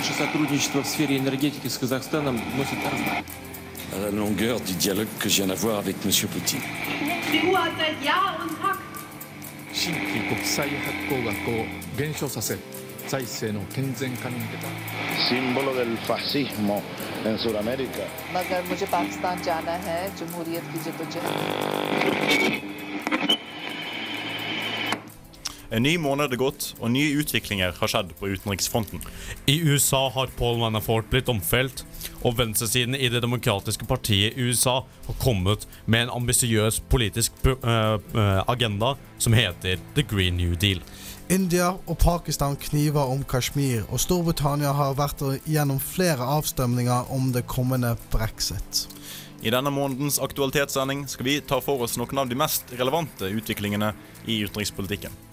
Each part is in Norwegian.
наше сотрудничество в сфере энергетики с Казахстаном носит la longueur du dialogue que je viens d'avoir avec M. Poutine. Símbolo del fascismo en Sudamérica. मगर मुझे पाकिस्तान जाना है जमहूरियत की जदोजहद En ny måned er gått, og nye utviklinger har skjedd på utenriksfronten. I USA har Paul Manafort blitt omfelt, og venstresiden i Det demokratiske partiet i USA har kommet med en ambisiøs politisk eh, eh, agenda som heter The Green New Deal. India og Pakistan kniver om Kashmir, og Storbritannia har vært gjennom flere avstemninger om det kommende brexit. I denne månedens aktualitetssending skal vi ta for oss noen av de mest relevante utviklingene i utenrikspolitikken.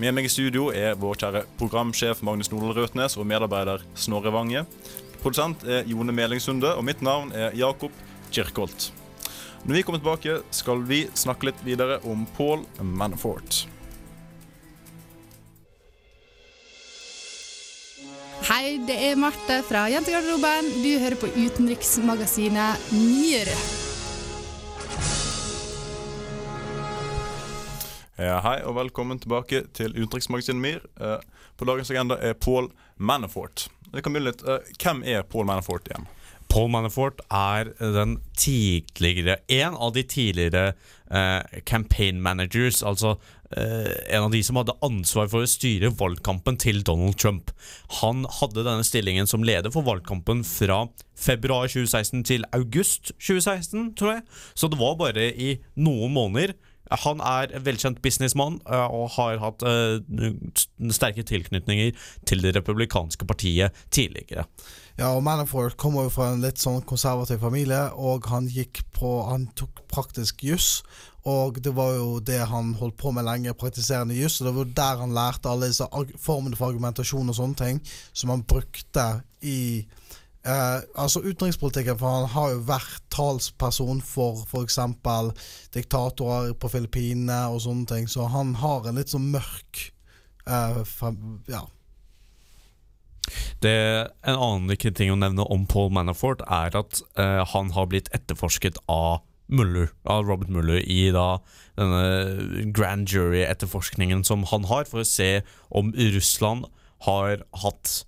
Med meg i studio er vår kjære programsjef Magnus Nordal Røtnes og medarbeider Snorre Vange. Produsent er Jone Melingsunde, og mitt navn er Jakob Kirkholt. Når vi kommer tilbake, skal vi snakke litt videre om Paul Manafort. Hei, det er Marte fra Jentegarderoben. Du hører på utenriksmagasinet Nyere. Hei og velkommen tilbake til Utenriksmagasinet MIR. Eh, På dagens agenda er Paul Manafort. Vi kan begynne litt. Eh, Hvem er Paul Manafort igjen? Paul Manafort er den tidligere En av de tidligere eh, campaign managers, altså eh, en av de som hadde ansvar for å styre valgkampen til Donald Trump. Han hadde denne stillingen som leder for valgkampen fra februar 2016 til august 2016, tror jeg. Så det var bare i noen måneder. Han er en velkjent businessmann eh, og har hatt eh, sterke tilknytninger til det republikanske partiet tidligere. Ja, og Manafort kommer jo fra en litt sånn konservativ familie, og han gikk på Han tok praktisk juss. Og det var jo det han holdt på med lenge, praktiserende juss. Og det var der han lærte alle disse formene for argumentasjon og sånne ting som han brukte i eh, altså utenrikspolitikken, for han har jo vært talsperson for f.eks. diktatorer på Filippinene og sånne ting, så han har en litt sånn mørk eh, fra, Ja. Det, en annen viktig ting å nevne om Paul Manafort er at eh, han har blitt etterforsket av Mueller, av Robert Mueller i da denne grand jury-etterforskningen som han har, for å se om Russland har hatt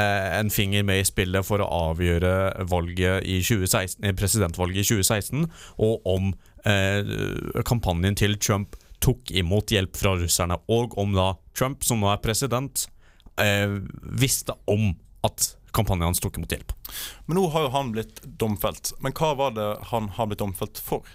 en finger med i spillet for å avgjøre valget i 2016, eh, presidentvalget i 2016, og om eh, kampanjen til Trump tok imot hjelp fra russerne, og om da Trump, som nå er president, eh, visste om at kampanjen hans tok imot hjelp. Men nå har jo han blitt domfelt. Men hva var det han har blitt domfelt for?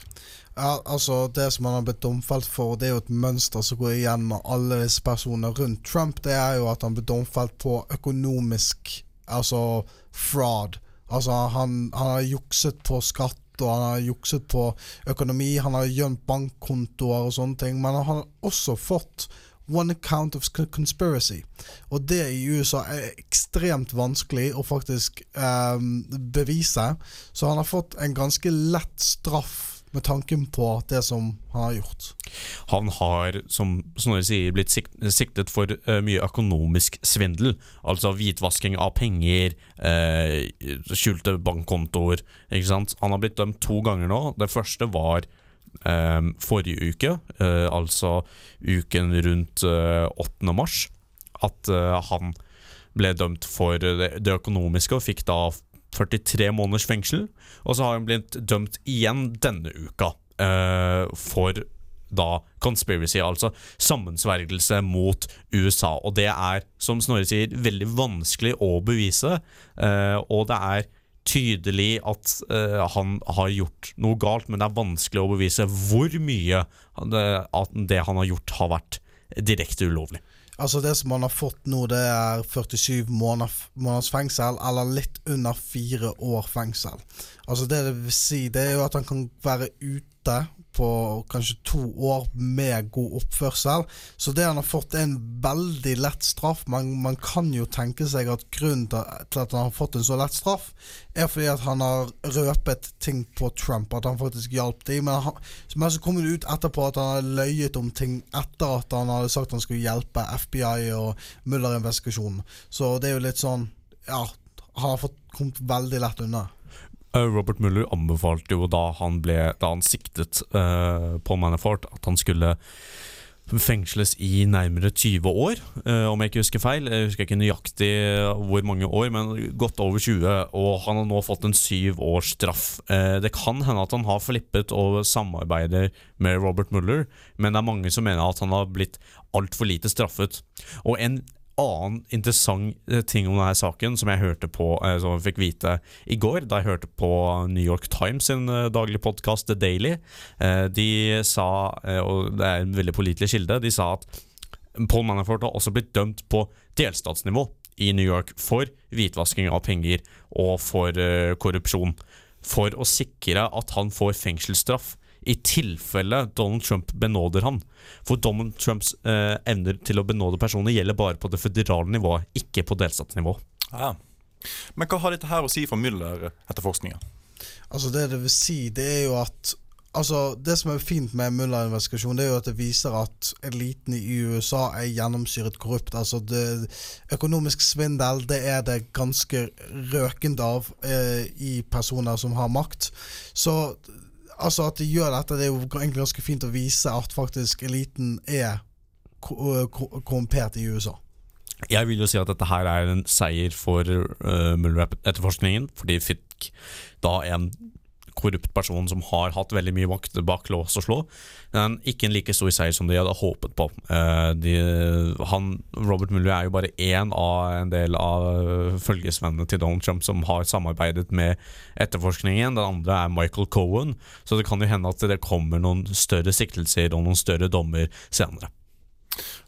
Ja, altså Det som han har blitt domfelt for, det er jo et mønster som går igjen med alle disse personene rundt Trump. Det er jo at han ble domfelt på økonomisk Altså fraud. Altså Han, han har jukset på skatt, og han har jukset på økonomi. Han har gjemt bankkontoer og sånne ting. Men han har også fått one account of conspiracy. Og det i USA er ekstremt vanskelig å faktisk eh, bevise. Så han har fått en ganske lett straff med tanken på det som han har gjort. Han har, som Snorre sier, blitt siktet for eh, mye økonomisk svindel. Altså hvitvasking av penger, eh, skjulte bankkontoer. Ikke sant? Han har blitt dømt to ganger nå. Det første var eh, forrige uke, altså uken rundt eh, 8. mars. At han ble dømt for det økonomiske og fikk da 43 måneders fengsel. Og så har han blitt dømt igjen denne uka uh, for da conspiracy, altså sammensvergelse mot USA. Og det er, som Snorre sier, veldig vanskelig å bevise. uh, og det er tydelig at uh, han har gjort noe galt, men det er vanskelig å bevise hvor mye det, at det han har gjort, har vært direkte ulovlig. Altså Det som han har fått nå, det er 47 måneder, måneders fengsel, eller litt under fire år fengsel. Altså Det det vil si, det er jo at han kan være ute på kanskje to år med god oppførsel. Så det han har fått, er en veldig lett straff. Man, man kan jo tenke seg at grunnen til at han har fått en så lett straff, er fordi at han har røpet ting på Trump, at han faktisk hjalp dem. Men, men så kommer det ut etterpå at han har løyet om ting etter at han hadde sagt han skulle hjelpe FBI og Mueller-investigasjonen. Så det er jo litt sånn Ja, han har fått kommet veldig lett unna. Eh, Robert Mueller anbefalte jo da han ble Da han siktet uh, på Manafort, at han skulle fengsles i nærmere 20 år, eh, om jeg ikke husker feil. Jeg husker ikke nøyaktig hvor mange år, men godt over 20. Og han har nå fått en syv års straff. Eh, det kan hende at han har flippet og samarbeider med Robert Mueller, men det er mange som mener at han har blitt altfor lite straffet. Og en annen interessant eh, ting om denne saken som jeg hørte på eh, Som jeg fikk vite i går, da jeg hørte på New York Times sin eh, daglige podkast The Daily. De sa, og det er en veldig pålitelig kilde, de sa at Paul Manafort har også blitt dømt på delstatsnivå i New York for hvitvasking av penger og for korrupsjon. For å sikre at han får fengselsstraff i tilfelle Donald Trump benåder han. For Donald Trumps eh, evner til å benåde personer gjelder bare på det føderale nivået, ikke på delstatsnivå. Ja. Men hva har dette her å si for Müller-etterforskninga? Altså Det det vil si, det er jo at Altså Det som er fint med Mulla-investigasjonen, det er jo at det viser at eliten i USA er gjennomsyret korrupt. Altså det, Økonomisk svindel det er det ganske røkent av eh, i personer som har makt. Så altså at de gjør dette, det er jo egentlig ganske fint å vise at faktisk eliten er korrumpert i USA. Jeg vil jo si at dette her er en seier for uh, Muller-etterforskningen, for de fikk da en korrupt person som har hatt veldig mye makt bak lås og slå. Men ikke en like stor seier som de hadde håpet på. Eh, de, han, Robert Mueller er jo bare én av en del av følgesvennene til Donald Trump som har samarbeidet med etterforskningen. Den andre er Michael Cohen, så det kan jo hende at det kommer noen større siktelser og noen større dommer senere.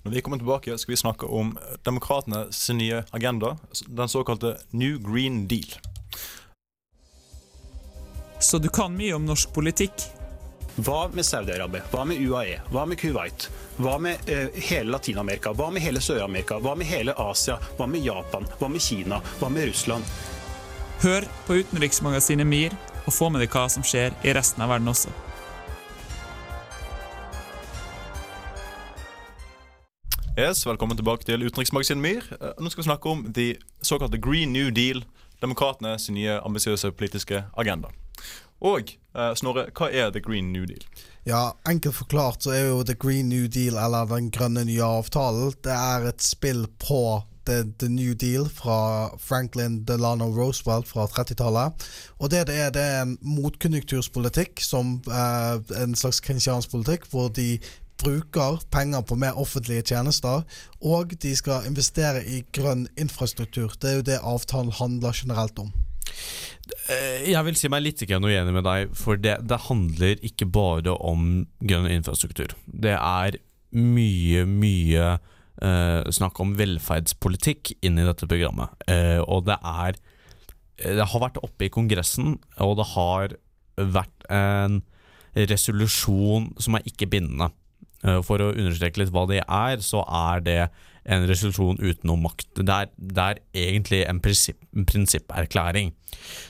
Når vi kommer tilbake, skal vi snakke om demokratenes nye agenda, den såkalte New Green Deal. Så du kan mye om norsk politikk. Hva med Saudi-Arabia? Hva med UAE? Hva med Kuwait? Hva med uh, hele Latin-Amerika? Hva med hele Sør-Amerika? Hva med hele Asia? Hva med Japan? Hva med Kina? Hva med Russland? Hør på utenriksmagasinet MIR, og få med deg hva som skjer i resten av verden også. Yes, velkommen tilbake til utenriksmagasinet MIR. Eh, nå skal vi snakke om de såkalte Green New Deal, demokratene sin nye ambisiøse politiske agenda. Og eh, Snorre, hva er The Green New Deal? Ja, Enkelt forklart så er jo The Green New Deal, eller Den grønne nye avtalen, det er et spill på The, The New Deal fra Franklin Delano Roosevelt fra 30-tallet. Og det det er, det er en motkonjunkturspolitikk, som eh, en slags keynesiansk politikk, hvor de bruker penger på mer offentlige tjenester, og de skal investere i grønn infrastruktur. Det er jo det avtalen handler generelt om. Eh, jeg vil si meg litt uenig med deg, for det, det, handler ikke bare om grønn infrastruktur. Det er mye, mye eh, snakk om velferdspolitikk inn i dette programmet. Eh, og det er Det har vært oppe i Kongressen, og det har vært en resolusjon som er ikke bindende. Eh, for å understreke litt hva det er, så er det en resolusjon uten noe makt. Det er, det er egentlig en, prinsipp, en, prinsipperklæring.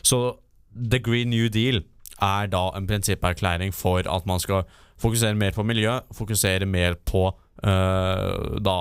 Så The Green New Deal er da en prinsipperklæring for at man skal fokusere mer på miljø, fokusere mer på øh, da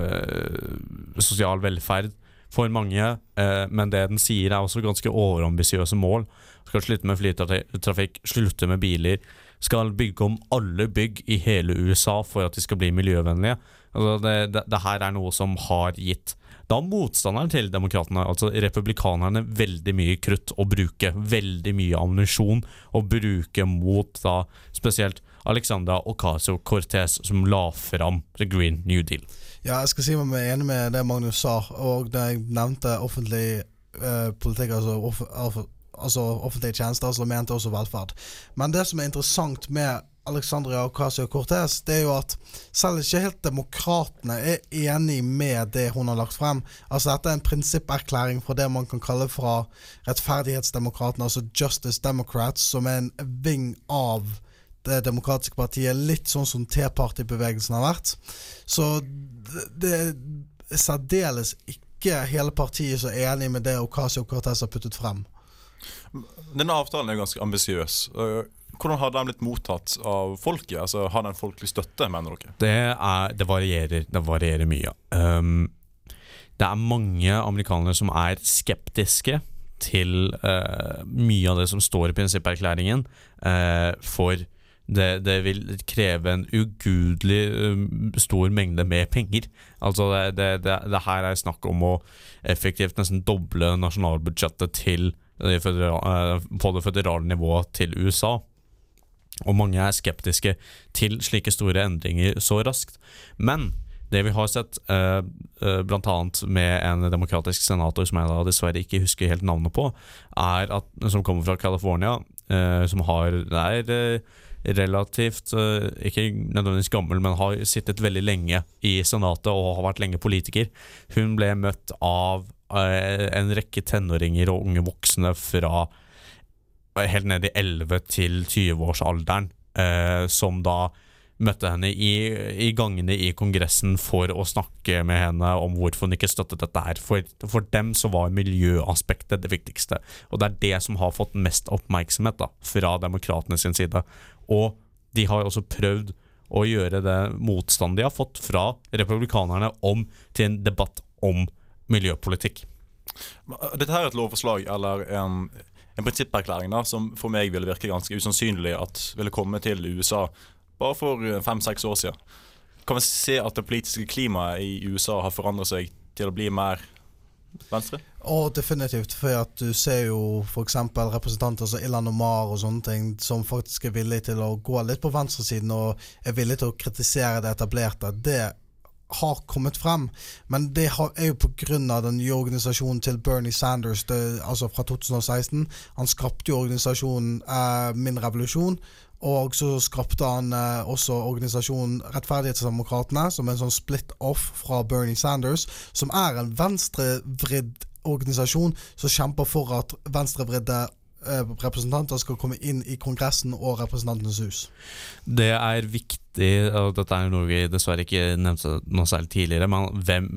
øh, sosial velferd for mange, øh, men det den sier er også ganske overambisiøse mål. Skal slutte med flytrafikk, slutte med biler, skal bygge om alle bygg i hele USA for at de skal bli miljøvennlige. Altså det, det, det, her er noe som har gitt da motstanderen til demokratene, altså republikanerne, veldig mye krutt å bruke. Veldig mye ammunisjon å bruke mot da spesielt Alexandra Ocasio-Cortez, som la fram The Green New Deal. Ja, jeg skal si meg enig med det Magnus sa, og da jeg nevnte offentlig eh, politikk, altså off, altså offentlige tjenester, som mente også velferd. Men det som er interessant med Alexandria Ocasio-Cortez, det er jo at selv ikke helt demokratene er enig med det hun har lagt frem. Altså Dette er en prinsipperklæring fra det man kan kalle fra rettferdighetsdemokratene, altså Justice Democrats, som er en ving av det demokratiske partiet, litt sånn som T-party-bevegelsen har vært. Så det er særdeles ikke hele partiet som er enig med det Ocasio-Cortez har puttet frem. Denne avtalen er ganske ambisiøs. Øh, hvordan har den blitt mottatt av folket? Altså, Har den folkelig støtte, mener dere? Det, er, det, varierer, det varierer mye. Um, det er mange amerikanere som er skeptiske til uh, mye av det som står i prinsipperklæringen, uh, for det, det vil kreve en ugudelig uh, stor mengde med penger. Altså det, det, det, her er snakk om å effektivt nesten doble nasjonalbudsjettet til eh, på det føderale nivået til USA. Og mange er skeptiske til slike store endringer så raskt. Men det vi har sett, eh, eh, bl.a. med en demokratisk senator som jeg da dessverre ikke husker helt navnet på, er at, som kommer fra California, som har er eh, relativt Ikke nødvendigvis gammel, men har sittet veldig lenge i Senatet og har vært lenge politiker. Hun ble møtt av en rekke tenåringer og unge voksne fra helt ned i 11 til 20-årsalderen, eh, som da møtte henne i, i gangene i Kongressen for å snakke med henne om hvorfor hun ikke støttet dette her. For, for dem så var miljøaspektet det viktigste, og det er det som har fått mest oppmerksomhet da, fra demokratene sin side. Og de har også prøvd å gjøre det motstand de har fått fra republikanerne om til en debatt om miljøpolitikk. Dette her er et lovforslag eller en, en prinsipperklæring da, som for meg ville virke ganske usannsynlig at ville komme til USA bare for fem-seks år siden. Kan vi se at det politiske klimaet i USA har forandret seg til å bli mer venstre? Og definitivt, for at du ser jo f.eks. representanter som Ilan Omar og sånne ting, som faktisk er villige til å gå litt på venstresiden og er villige til å kritisere det etablerte. Det har kommet frem, men det er jo pga. den nye organisasjonen til Bernie Sanders, det, altså fra 2016. Han skapte jo organisasjonen eh, Min revolusjon, og så skapte han eh, også organisasjonen Rettferdighetsdemokratene, som er en sånn split-off fra Bernie Sanders, som er en venstrevridd organisasjon som kjemper for at venstrevridde representanter skal komme inn i Kongressen og Representantenes hus. Det er viktig, og dette er noe vi dessverre ikke nevnte noe særlig tidligere, men hvem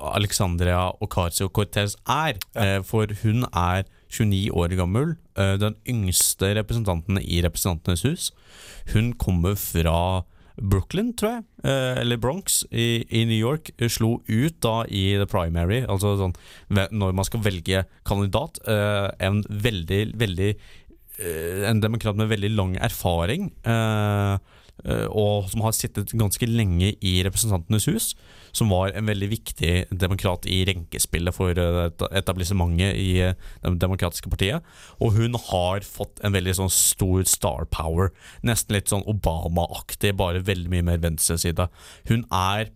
Alexandria Ocasio-Cortez er. Ja. For hun er 29 år gammel, eh, den yngste representanten i Representantenes hus. Hun kommer fra Brooklyn, tror jeg, eh, eller Bronx i, i, New York, slo ut da i the primary, altså sånn når man skal velge kandidat. Eh, en veldig, veldig En demokrat med veldig lang erfaring. Eh, og som har sittet ganske lenge i Representantenes hus, som var en veldig viktig demokrat i renkespillet for eh, etablissementet i eh, Det demokratiske partiet. Og hun har fått en veldig sånn stor star power. Nesten litt sånn Obama-aktig, bare veldig mye mer venstreside. Hun er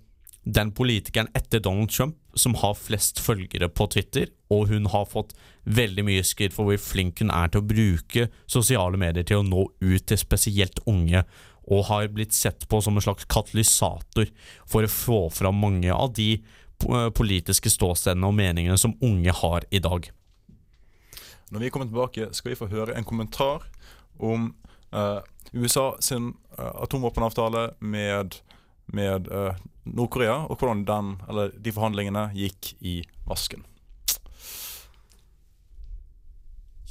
den politikeren etter Donald Trump som har flest følgere på Twitter, og hun har fått veldig mye skritt for hvor flink hun er til å bruke sosiale medier til å nå ut til spesielt unge og har blitt sett på som en slags katalysator for å få fram mange av de eh, politiske ståstedene og meningene som unge har i dag. Når vi kommer tilbake, skal vi få høre en kommentar om eh, USA sin eh, atomvåpenavtale med, med eh, Nord-Korea, og hvordan den, de forhandlingene gikk i vasken.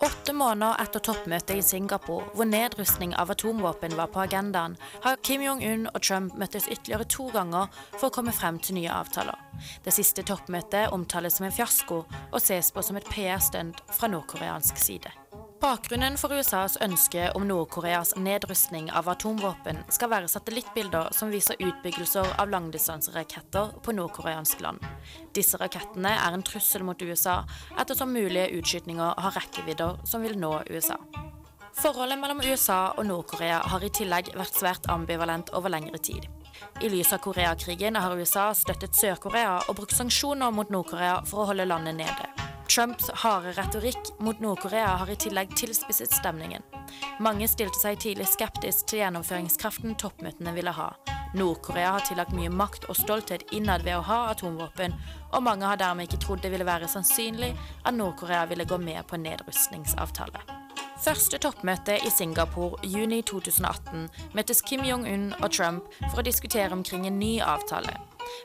Åtte måneder etter toppmøtet i Singapore, hvor nedrustning av atomvåpen var på agendaen, har Kim Jong-un og Trump møttes ytterligere to ganger for å komme frem til nye avtaler. Det siste toppmøtet omtales som en fiasko og ses på som et PR-stunt fra nordkoreansk side. Bakgrunnen for USAs ønske om Nord-Koreas nedrustning av atomvåpen skal være satellittbilder som viser utbyggelser av langdistanseraketter på nordkoreansk land. Disse rakettene er en trussel mot USA, ettersom mulige utskytninger har rekkevidder som vil nå USA. Forholdet mellom USA og Nord-Korea har i tillegg vært svært ambivalent over lengre tid. I lys av Koreakrigen har USA støttet Sør-Korea og brukt sanksjoner mot Nord-Korea for å holde landet nede. Trumps harde retorikk mot Nord-Korea har i tillegg tilspisset stemningen. Mange stilte seg tidlig skeptisk til gjennomføringskraften toppmøtene ville ha. Nord-Korea har tillagt mye makt og stolthet innad ved å ha atomvåpen, og mange har dermed ikke trodd det ville være sannsynlig at Nord-Korea ville gå med på nedrustningsavtale. Første toppmøte i Singapore juni 2018 møttes Kim Jong-un og Trump for å diskutere omkring en ny avtale.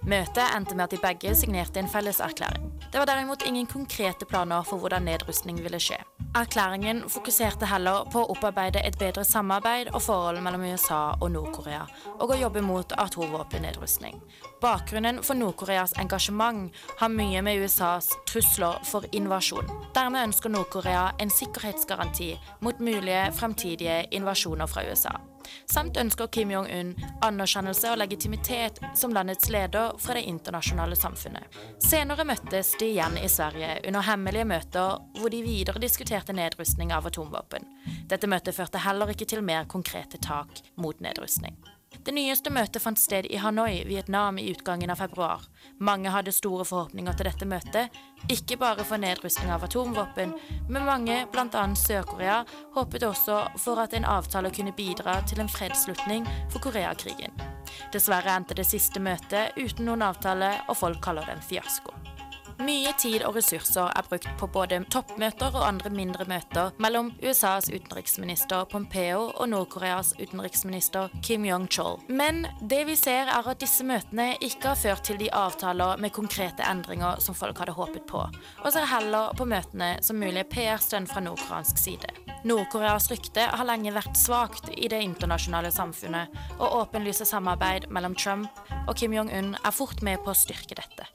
Møtet endte med at de begge signerte en felles erklæring. Det var derimot ingen konkrete planer for hvordan nedrustning ville skje. Erklæringen fokuserte heller på å opparbeide et bedre samarbeid og forhold mellom USA og Nord-Korea, og å jobbe mot atomvåpennedrustning. Bakgrunnen for Nord-Koreas engasjement har mye med USAs trusler for invasjon. Dermed ønsker Nord-Korea en sikkerhetsgaranti mot mulige fremtidige invasjoner fra USA. Samt ønsker Kim Jong-un anerkjennelse og legitimitet som landets leder fra det internasjonale samfunnet. Senere møttes de igjen i Sverige under hemmelige møter hvor de videre diskuterte nedrustning av atomvåpen. Dette møtet førte heller ikke til mer konkrete tak mot nedrustning. Det nyeste møtet fant sted i Hanoi, Vietnam, i utgangen av februar. Mange hadde store forhåpninger til dette møtet, ikke bare for nedrustning av atomvåpen, men mange, bl.a. Sør-Korea, håpet også for at en avtale kunne bidra til en fredsslutning for Koreakrigen. Dessverre endte det siste møtet uten noen avtale, og folk kaller det en fiasko. Mye tid og ressurser er brukt på både toppmøter og andre mindre møter mellom USAs utenriksminister Pompeo og Nord-Koreas utenriksminister Kim Jong-chol. Men det vi ser er at disse møtene ikke har ført til de avtaler med konkrete endringer som folk hadde håpet på, og ser heller på møtene som mulige PR-stønn fra nordkoreansk side. Nord-Koreas rykte har lenge vært svakt i det internasjonale samfunnet, og åpenlyse samarbeid mellom Trump og Kim Jong-un er fort med på å styrke dette.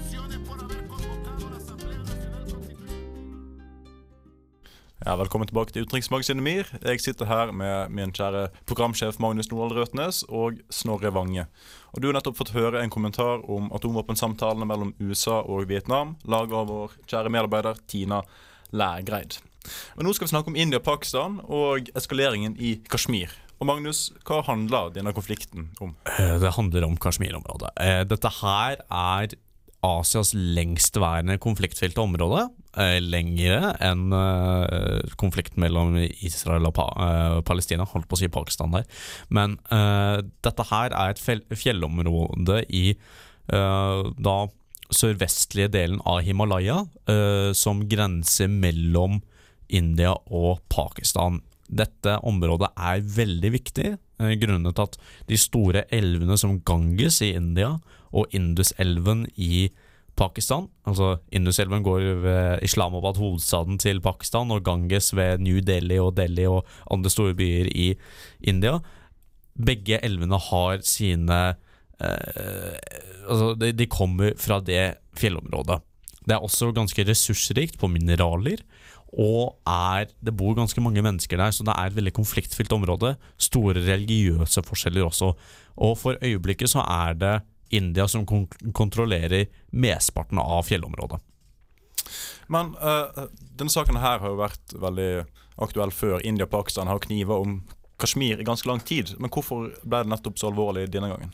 Ja, Velkommen tilbake til Utenriksmagasinet MIR. Jeg sitter her med min kjære programsjef Magnus Nordahl Røtnes og Snorre Vange. Og Du har nettopp fått høre en kommentar om atomvåpensamtalene mellom USA og Vietnam, laget av vår kjære medarbeider Tina Lægreid. Men nå skal vi snakke om India og Pakistan og eskaleringen i Kashmir. Og Magnus, hva handler denne konflikten om? Eh, Det handler om Kashmir-området. Eh, Dette her er Asias lengstværende konfliktfylte område. Eh, lengre enn eh, konflikten mellom Israel og eh, Palestina. Holdt på å si Pakistan der. Men uh, dette her er et fjellområde i uh, da sørvestlige delen av Himalaya, uh, som grenser mellom India og Pakistan. Dette området er veldig viktig, grunnet at de store elvene som Ganges i India og Induselven i Pakistan. Altså Induselven går ved Islamabad, hovedstaden til Pakistan, og Ganges ved New Delhi og Delhi og andre store byer i India. Begge elvene har sine eh, Altså, de, de kommer fra det fjellområdet. Det er også ganske ressursrikt på mineraler, og er, det bor ganske mange mennesker der, så det er et veldig konfliktfylt område. Store religiøse forskjeller også. Og for øyeblikket så er det India som kon kontrollerer mesteparten av fjellområdet. Men uh, denne saken her har jo vært veldig aktuell før. India og Pakistan har knivet om Kashmir i ganske lang tid. Men hvorfor ble det nettopp så alvorlig denne gangen?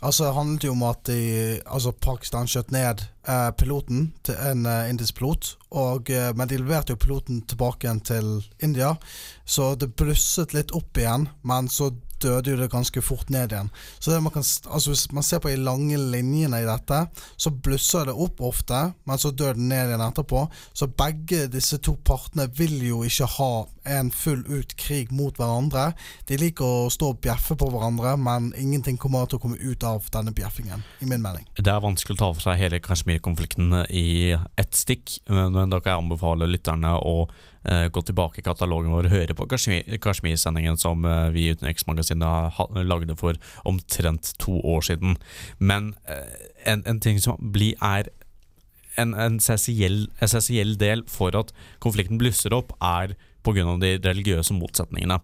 Altså, det handlet jo om at de, altså Pakistan skjøt ned eh, piloten, til en eh, indisk pilot. Og, eh, men de leverte jo piloten tilbake igjen til India, så det blusset litt opp igjen. Men så døde jo det ganske fort ned igjen. Så man kan, altså Hvis man ser på de lange linjene i dette, så blusser det opp ofte, men så dør det ned igjen etterpå. Så begge disse to partene vil jo ikke ha en full ut krig mot hverandre. De liker å stå og bjeffe på hverandre, men ingenting kommer til å komme ut av denne bjeffingen, i min mening. Det er vanskelig å ta for seg hele Kashmir-konflikten i ett stikk, men men da kan jeg anbefale lytterne å eh, gå tilbake i katalogen vår og høre på Kashmir- Kashmir-sendingen som eh, vi i Utenriksmagasinet lagde for omtrent to år siden. Men eh, en, en ting som blir er en, en essensiell, essensiell del for at konflikten blusser opp, er pga. de religiøse motsetningene.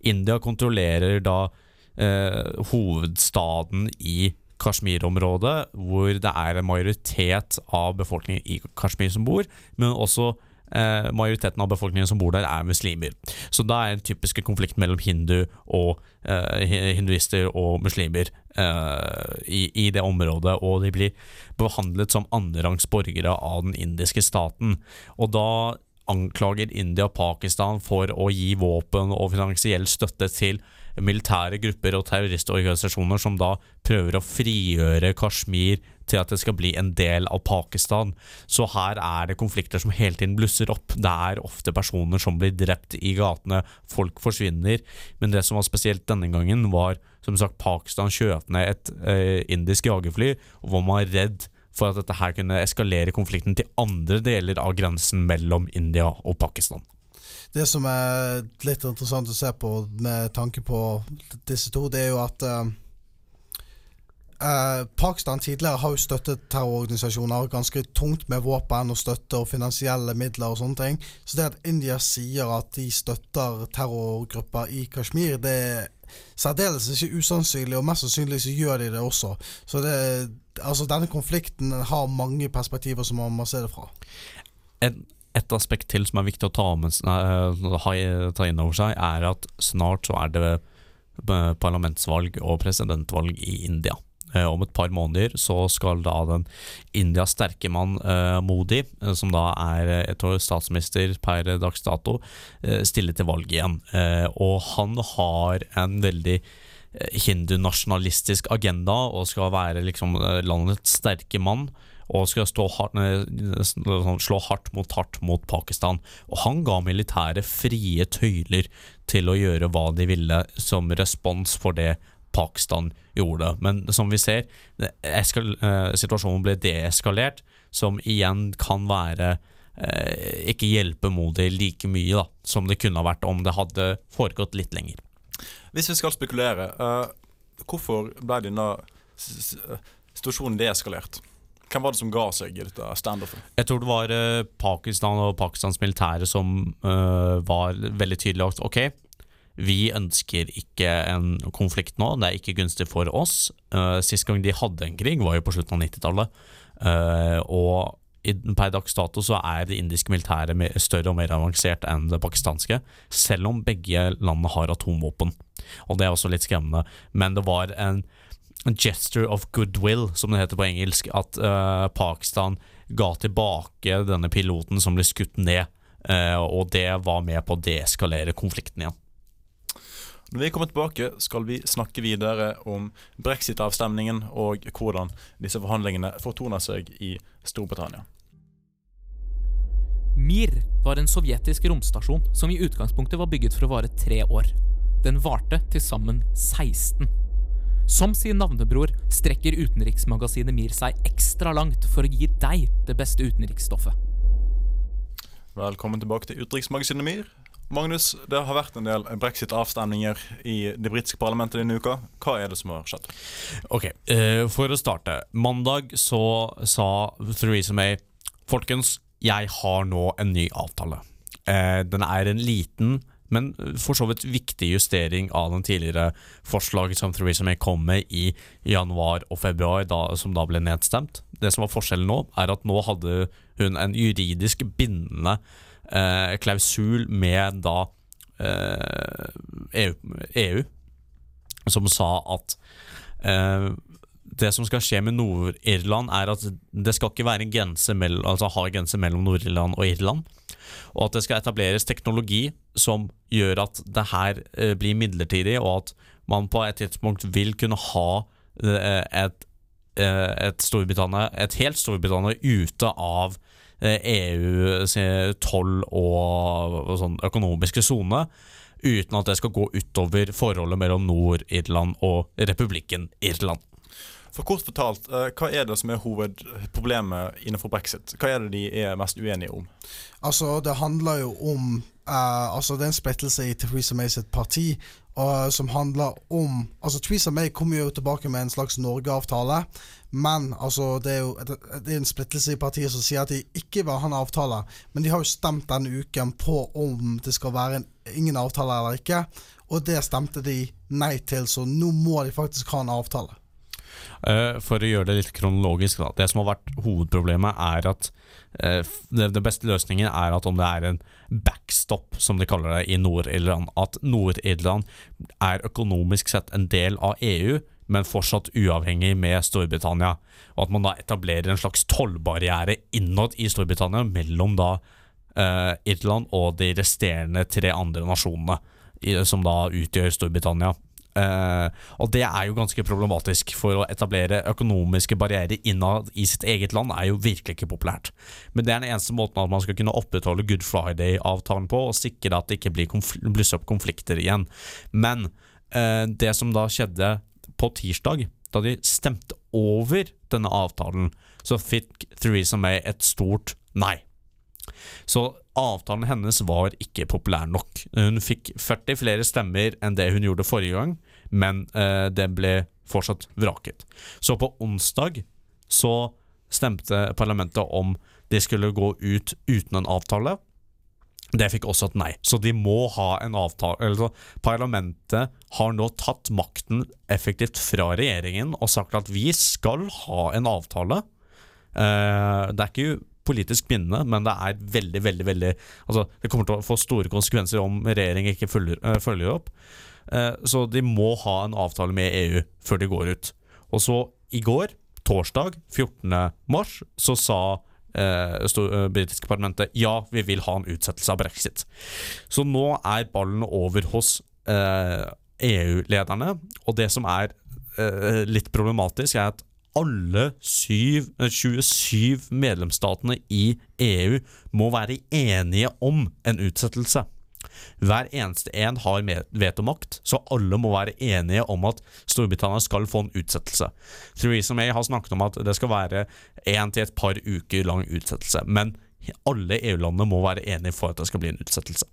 India kontrollerer da eh, hovedstaden i Kashmir-området, hvor det er en majoritet av befolkningen i Kashmir som bor, men også eh, majoriteten av befolkningen som bor der, er muslimer. Så da er en typisk konflikt mellom hindu og eh, hinduister og muslimer eh, i, i det området, og de blir behandlet som annenrangs borgere av den indiske staten. Og da anklager India og Pakistan for å gi våpen og finansiell støtte til militære grupper og terroristorganisasjoner som da prøver å frigjøre Kashmir til at det skal bli en del av Pakistan. Så her er det konflikter som hele tiden blusser opp. Det er ofte personer som blir drept i gatene, folk forsvinner. Men det som var spesielt denne gangen, var som sagt Pakistan kjøpte ned et eh, indisk jagerfly, og hvor man var redd for at dette her kunne eskalere konflikten til andre deler av grensen mellom India og Pakistan. Det som er litt interessant å se på med tanke på disse to, det er jo at eh, eh, Pakistan tidligere har jo støttet terrororganisasjoner ganske tungt med våpen og støtte og finansielle midler og sånne ting. Så det at India sier at de støtter terrorgrupper i Kashmir, det er særdeles ikke usannsynlig, og mest sannsynlig så gjør de det også. Så det, altså denne konflikten har mange perspektiver som man må se det fra. Et, et aspekt til som er viktig å ta, eh, ta inn over seg, er at snart så er det eh, parlamentsvalg og presidentvalg i India. Eh, Om et par måneder så skal da den Indias sterke mann eh, Modi, eh, som da er statsminister per dags dato, stille til valg igjen. Og han har en veldig hindunasjonalistisk agenda og skal være liksom landets sterke mann. Og skal hardt, sånn, slå hardt mot hardt mot Pakistan. Og han ga militæret frie tøyler til å gjøre hva de ville som respons for det Pakistan gjorde. det. Men som vi ser, eskal eh, situasjonen ble deeskalert, som igjen kan være eh, ikke hjelpe Modi like mye da, som det kunne ha vært om det hadde foregått litt lenger. Hvis vi skal spekulere, uh, hvorfor ble denne situasjonen deeskalert? Hvem var det som ga seg i dette standoffet? Jeg tror det var eh, Pakistan og Pakistans militære som uh, var veldig tydelig at ok, vi ønsker ikke en konflikt nå, det er ikke gunstig for oss. Uh, sist gang de hadde en krig, var jo på slutten av 90-tallet. Uh, og i, per dags dato så er det indiske militæret større og mer avansert enn det pakistanske, selv om begge landene har atomvåpen. Og det er også litt skremmende. Men det var en gesture of goodwill, som det heter på engelsk, at uh, Pakistan ga tilbake denne piloten som ble skutt ned, eh, og det var med på å deeskalere konflikten igjen. Når vi kommer tilbake, skal vi snakke videre om brexit-avstemningen og hvordan disse forhandlingene fortoner seg i Storbritannia. Mir var en sovjetisk romstasjon som i utgangspunktet var bygget for å vare tre år. Den varte til sammen 16. Som sin navnebror strekker utenriksmagasinet Mir seg ekstra langt for å gi deg det beste utenriksstoffet. Velkommen tilbake til Utenriksmagasinet MIR. Magnus, det har vært en del brexit-avstemninger i det britiske parlamentet denne uka. Hva er det som har skjedd? Ok, eh, for å starte. Mandag så sa Theresa May Folkens, jeg har nå en ny avtale. Eh, den er en liten, men for så vidt viktig justering av den tidligere forslaget som Theresa May kom med i januar og februar, da, som da ble nedstemt. Det som var forskjellen nå, er at nå hadde hun en juridisk bindende eh, klausul med da eh, EU, EU som sa at eh, det som skal skje med Nord-Irland, er at det skal ikke være en grense mellom, altså ha en grense mellom Nord-Irland og Irland. Og at det skal etableres teknologi som gjør at det her eh, blir midlertidig, og at man på et tidspunkt vil kunne ha eh, et, eh, et Storbritannia, et helt Storbritannia ute av eh, EU sin toll og, og sånn økonomiske sone, uten at det skal gå utover forholdet mellom Nord-Irland og republikken Irland. For kort fortalt, eh, hva er det som er hovedproblemet innenfor brexit? Hva er det de er mest uenige om? Altså, det handler jo om eh, Altså, det er en splittelse i Theresa May sitt parti uh, som handler om Altså, Theresa May kommer jo tilbake med en slags Norge-avtale, men altså, det er jo det er en splittelse i partiet som sier at de ikke vil ha en avtale. Men de har jo stemt denne uken på om det skal være en, ingen avtale eller ikke, og det stemte de nei til, så nå må de faktisk ha en avtale. Eh, for å gjøre det litt kronologisk, da. Det som har vært hovedproblemet, er at eh, det, beste løsningen er at om det er en backstop, som de kaller det i Nord-Irland, at Nord-Irland er økonomisk sett en del av EU, men fortsatt uavhengig med Storbritannia. Og at man da etablerer en slags tollbarriere innad i Storbritannia mellom da eh, Irland og de resterende tre andre nasjonene, som da utgjør Storbritannia. Eh, og det er jo ganske problematisk, for å etablere økonomiske barrierer innad i sitt eget land er jo virkelig ikke populært. Men det er den eneste måten at man skal kunne opprettholde Good Friday-avtalen på, og sikre at det ikke blir konfl blusser opp konflikter igjen. Men uh, det som da skjedde på tirsdag, da de stemte over denne avtalen, så fikk Theresa May et stort nei. Så avtalen hennes var ikke populær nok. Hun fikk 40 flere stemmer enn det hun gjorde forrige gang, men eh, det ble fortsatt vraket. Så på onsdag så stemte parlamentet om de skulle gå ut uten en avtale. Det fikk også et nei. Så de må ha en avtale eller Parlamentet har nå tatt makten effektivt fra regjeringen og sagt at vi skal ha en avtale. Eh, det er ikke politisk bindende, men det er veldig, veldig veldig Altså, det kommer til å få store konsekvenser om regjeringen ikke følger, øh, følger opp. Eh, så de må ha en avtale med EU før de går ut. Og så i går, torsdag 14. mars, så sa eh, eh, britiske parlamentet ja, vi vil ha en utsettelse av brexit. Så nå er ballen over hos eh, EU-lederne, og det som er eh, litt problematisk, er at alle syv, eh, 27 medlemsstatene i EU må være enige om en utsettelse. Hver eneste en har vetomakt, så alle må være enige om at Storbritannia skal få en utsettelse. Theresa May har snakket om at det skal være én til et par uker lang utsettelse, men alle EU-landene må være enige for at det skal bli en utsettelse.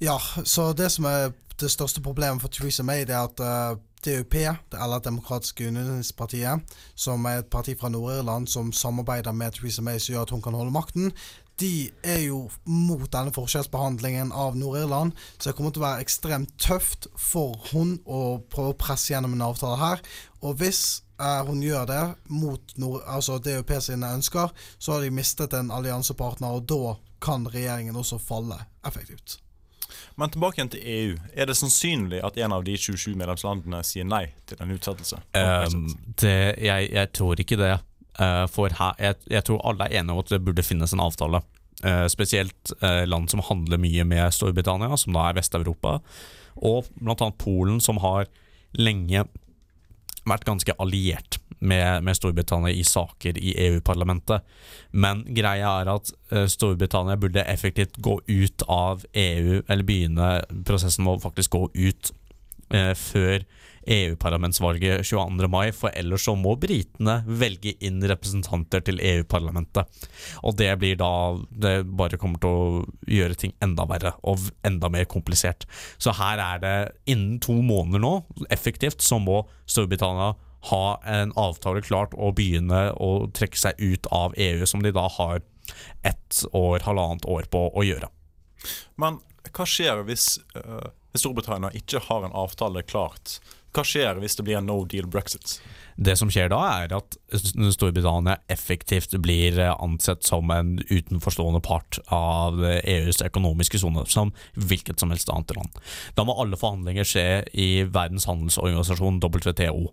Ja, så det som er det største problemet for Theresa May, det er at eh, DUP, det eller Demokratiske Unionspartiet, som er et parti fra Nord-Irland som samarbeider med Theresa May, som gjør at hun kan holde makten, de er jo mot denne forskjellsbehandlingen av Nord-Irland, så det kommer til å være ekstremt tøft for hun å prøve å presse gjennom en avtale her. Og hvis eh, hun gjør det mot Nord altså DUP sine ønsker, så har de mistet en alliansepartner, og da kan regjeringen også falle effektivt. Men tilbake igjen til EU. Er det sannsynlig at en av de 27 medlemslandene sier nei til en utsettelse? Um, det, jeg, jeg tror ikke det. Uh, for her, jeg, jeg tror alle er enige om at det burde finnes en avtale. Uh, spesielt uh, land som handler mye med Storbritannia, som da er Vest-Europa. Og bl.a. Polen, som har lenge vært ganske alliert med, med Storbritannia i saker i EU-parlamentet. Men greia er at eh, Storbritannia burde effektivt gå ut av EU, eller begynne prosessen med å faktisk gå ut eh, før EU-parlamentsvalget 22. mai, for ellers så må britene velge inn representanter til EU-parlamentet. Og det blir da Det bare kommer til å gjøre ting enda verre og enda mer komplisert. Så her er det innen to måneder nå, effektivt, så må Storbritannia ha en avtale klart og begynne å trekke seg ut av EU, som de da har ett år, halvannet år på å gjøre. Men hva skjer hvis, uh, Storbritannia ikke har en avtale klart? Hva skjer hvis det blir en no deal brexit? Det som skjer da, er at Storbritannia effektivt blir eh, ansett som en utenforstående part av eh, EUs økonomiske sone, som hvilket som helst annet land. Da må alle forhandlinger skje i Verdens handelsorganisasjon, WTO.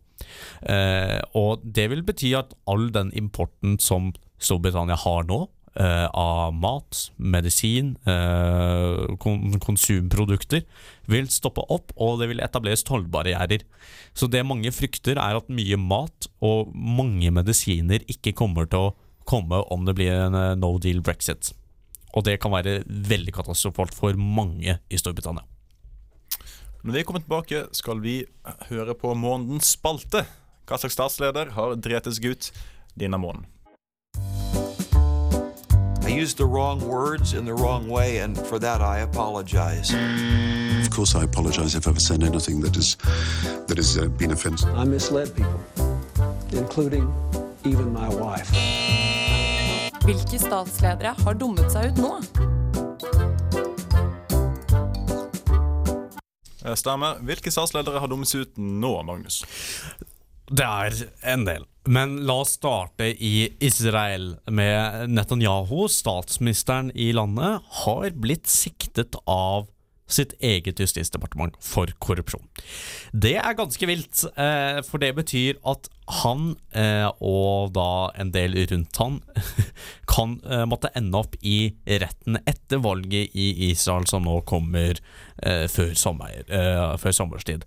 Eh, og det vil bety at all den importen som Storbritannia har nå, eh, av mat, medisin, eh, kon konsumprodukter, vil stoppe opp, og det vil etableres tollbarrierer. Så det mange frykter, er at mye mat og mange medisiner ikke kommer til å komme om det blir en eh, no deal brexit. Og det kan være veldig katastrofalt for mange i Storbritannia. Når vi kommer tilbake, skal vi høre på månedens spalte. Hva slags statsleder har dretes seg ut denne måneden? I used the wrong words in the wrong way, and for that I apologize. Of course, I apologize if I've said anything that is that has uh, been offensive. I misled people, including even my wife. Hvilke statsledere har dummet seg ut nå? Eh, Stemmer. Hvilke statsledere har dummet seg ut nå, Magnus? Det er en del. Men la oss starte i Israel med Netanyahu. Statsministeren i landet har blitt siktet av sitt eget justisdepartement for korrupsjon. Det er ganske vilt, eh, for det betyr at han eh, og da en del rundt han kan eh, måtte ende opp i retten etter valget i Israel som nå kommer eh, før, sommer, eh, før sommerstid.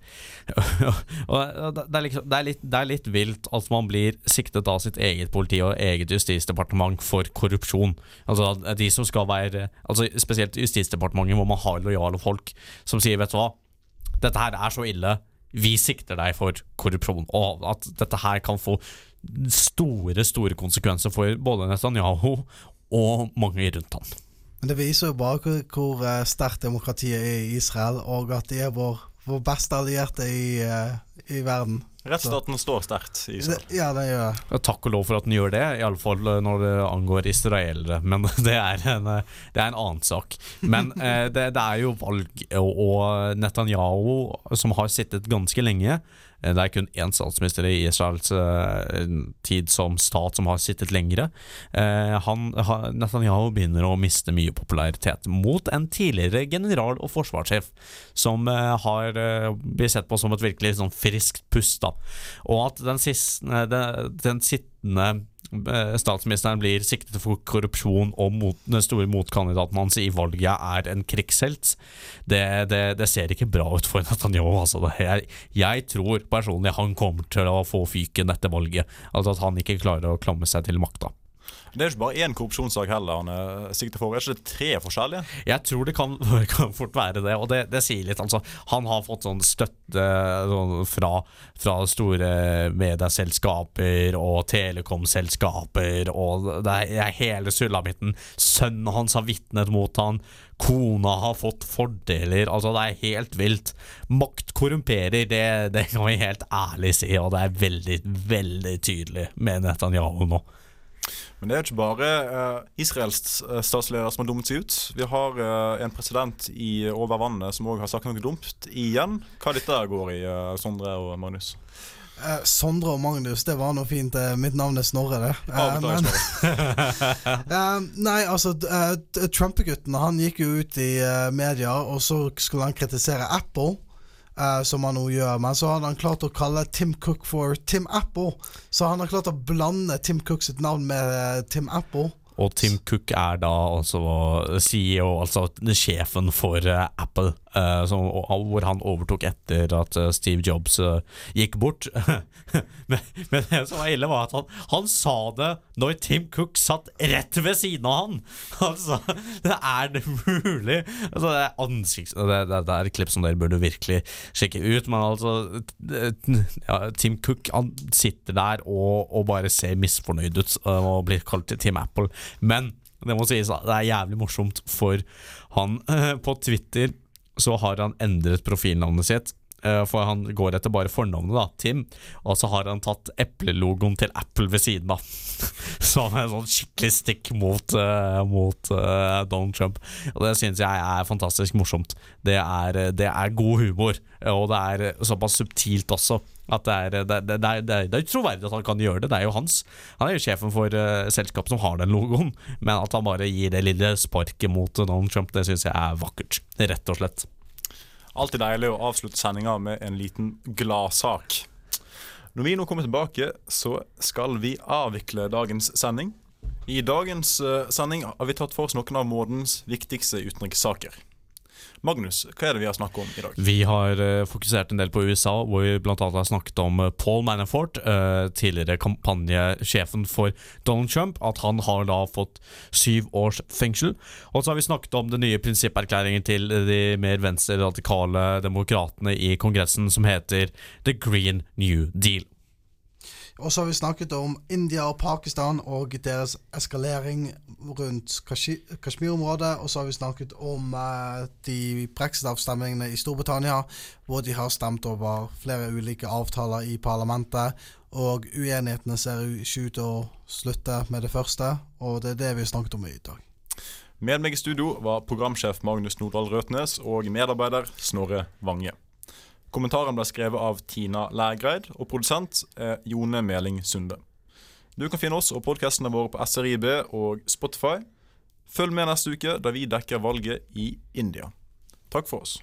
det, er liksom, det, er litt, det er litt vilt at man blir siktet av sitt eget politi og eget justisdepartement for korrupsjon. Altså de som skal være altså Spesielt Justisdepartementet, hvor man har lojale folk som sier vet du hva, dette her er så ille vi sikter deg for korrupsjon, og at dette her kan få store, store konsekvenser for både Netanyahu og mange rundt han. Men det viser jo bare hvor, hvor eh, sterkt demokratiet er i Israel, og at de er vår, vår beste allierte i, eh, i verden. Rettsstaten står sterkt i Israel. Det, ja, det gjør jeg. Ja, takk og lov for at den gjør det, iallfall når det angår israelere. Men det er en, det er en annen sak. Men eh, det, det, er jo valg, og Netanyahu, som har sittet ganske lenge Eh, det er kun én statsminister i Israels tid som stat som har sittet lengre. Eh, han, Netanyahu begynner å miste mye popularitet mot en tidligere general og forsvarssjef som har blitt sett på som et virkelig sånn friskt pust. Da. Og at den, siste, den, den sittende Eh, statsministeren blir siktet for korrupsjon og mot, den store motkandidaten hans i valget er en krigshelt, det, det, det ser ikke bra ut for Netanyahu. Altså. Jeg, jeg, tror personlig han kommer til å få fyken etter valget. Altså At han ikke klarer å klamme seg til makta. Det er jo ikke bare én korrupsjonssak heller han er for. Er ikke det tre forskjellige? Jeg tror det kan, kan fort være det, og det, det, sier litt. Altså, han har fått sånn støtte sånn, fra, fra, store medieselskaper og telekomselskaper, og det er hele sulamitten. Sønnen hans har vitnet mot han. Kona har fått fordeler. Altså, det er helt vilt. Makt korrumperer, det, det kan vi helt ærlig si, og det er veldig, veldig tydelig med Netanyahu nå. Men det er ikke bare uh, Israels eh, statsleder som har dummet seg ut. Vi har uh, en president i over vannet som òg har sagt noe dumt igjen. Hva dette går i, uh, Sondre og Magnus? Eh, Sondre og Magnus, det var noe fint. mitt navn er Snorre, det. Uh, men, nei, altså Trump-gutten han gikk jo ut i media, og så skulle han kritisere Apple. Uh, som han nå gjør. Men så hadde han klart å kalle Tim Cook for Tim Apple. Så han har klart å blande Tim Cook sitt navn med uh, Tim Apple. Og Tim Cook er da altså CEO, altså sjefen for uh, Apple, som, hvor han overtok etter at uh, Steve Jobs gikk bort. men, men, det som var ille, var at han, han, sa det når Tim Cook satt rett ved siden av han! Altså, det er det mulig? Altså, det er ansikts... Det, det, det, er et klipp som dere burde virkelig sjekke ut, men altså ja, Tim Cook han sitter der og, og bare ser misfornøyd ut og blir kalt Tim Apple. Men det må sies det er jævlig morsomt, for han på Twitter så har han endret profilnavnet sitt. Eh, for han går etter bare fornavnet, da, Tim. Og så har han tatt eplelogoen til Apple ved siden av. Så han er sånn skikkelig stikk mot, uh, mot uh, Donald Trump. Og det synes jeg er fantastisk morsomt. Det er, det er god humor, og det er såpass subtilt også. At det er, det, det, det, er, er troverdig at han kan gjøre det. Det er jo hans. Han er jo sjefen for uh, selskapet som har den logoen. Men at han bare gir det lille sparket mot Donald Trump, det syns jeg er vakkert. Rett og slett. Alltid deilig å avslutte sendinga med en liten gladsak. Når vi nå kommer tilbake, så skal vi avvikle dagens sending. I dagens uh, sending har vi tatt for oss noen av månedens viktigste utenrikssaker. Magnus, hva er det vi har snakket om i dag? Vi har uh, fokusert en del på USA, hvor vi bl.a. har snakket om uh, Paul Manafort, uh, tidligere kampanjesjefen for Donald Trump, at han har da fått syv års fengsel. Og så har vi snakket om den nye prinsipperklæringen til de mer venstreradikale demokratene i Kongressen, som heter The Green New Deal. Og så har vi snakket om India og Pakistan og deres eskalering rundt Kashmir-området. Og så har vi snakket om uh, de brexit-avstemningene i Storbritannia, hvor de har stemt over flere ulike avtaler i parlamentet. Og uenighetene ser ikke ut til å slutte med det første, og det er det vi har snakket om i dag. Med meg i studio var programsjef Magnus Nordahl Røtnes og medarbeider Snorre Vange. Kommentaren ble skrevet av Tina Lærgreid, og produsent er Jone Meling Sunde. Du kan finne oss og podkastene våre på SRIB og Spotify. Følg med neste uke, da vi dekker valget i India. Takk for oss.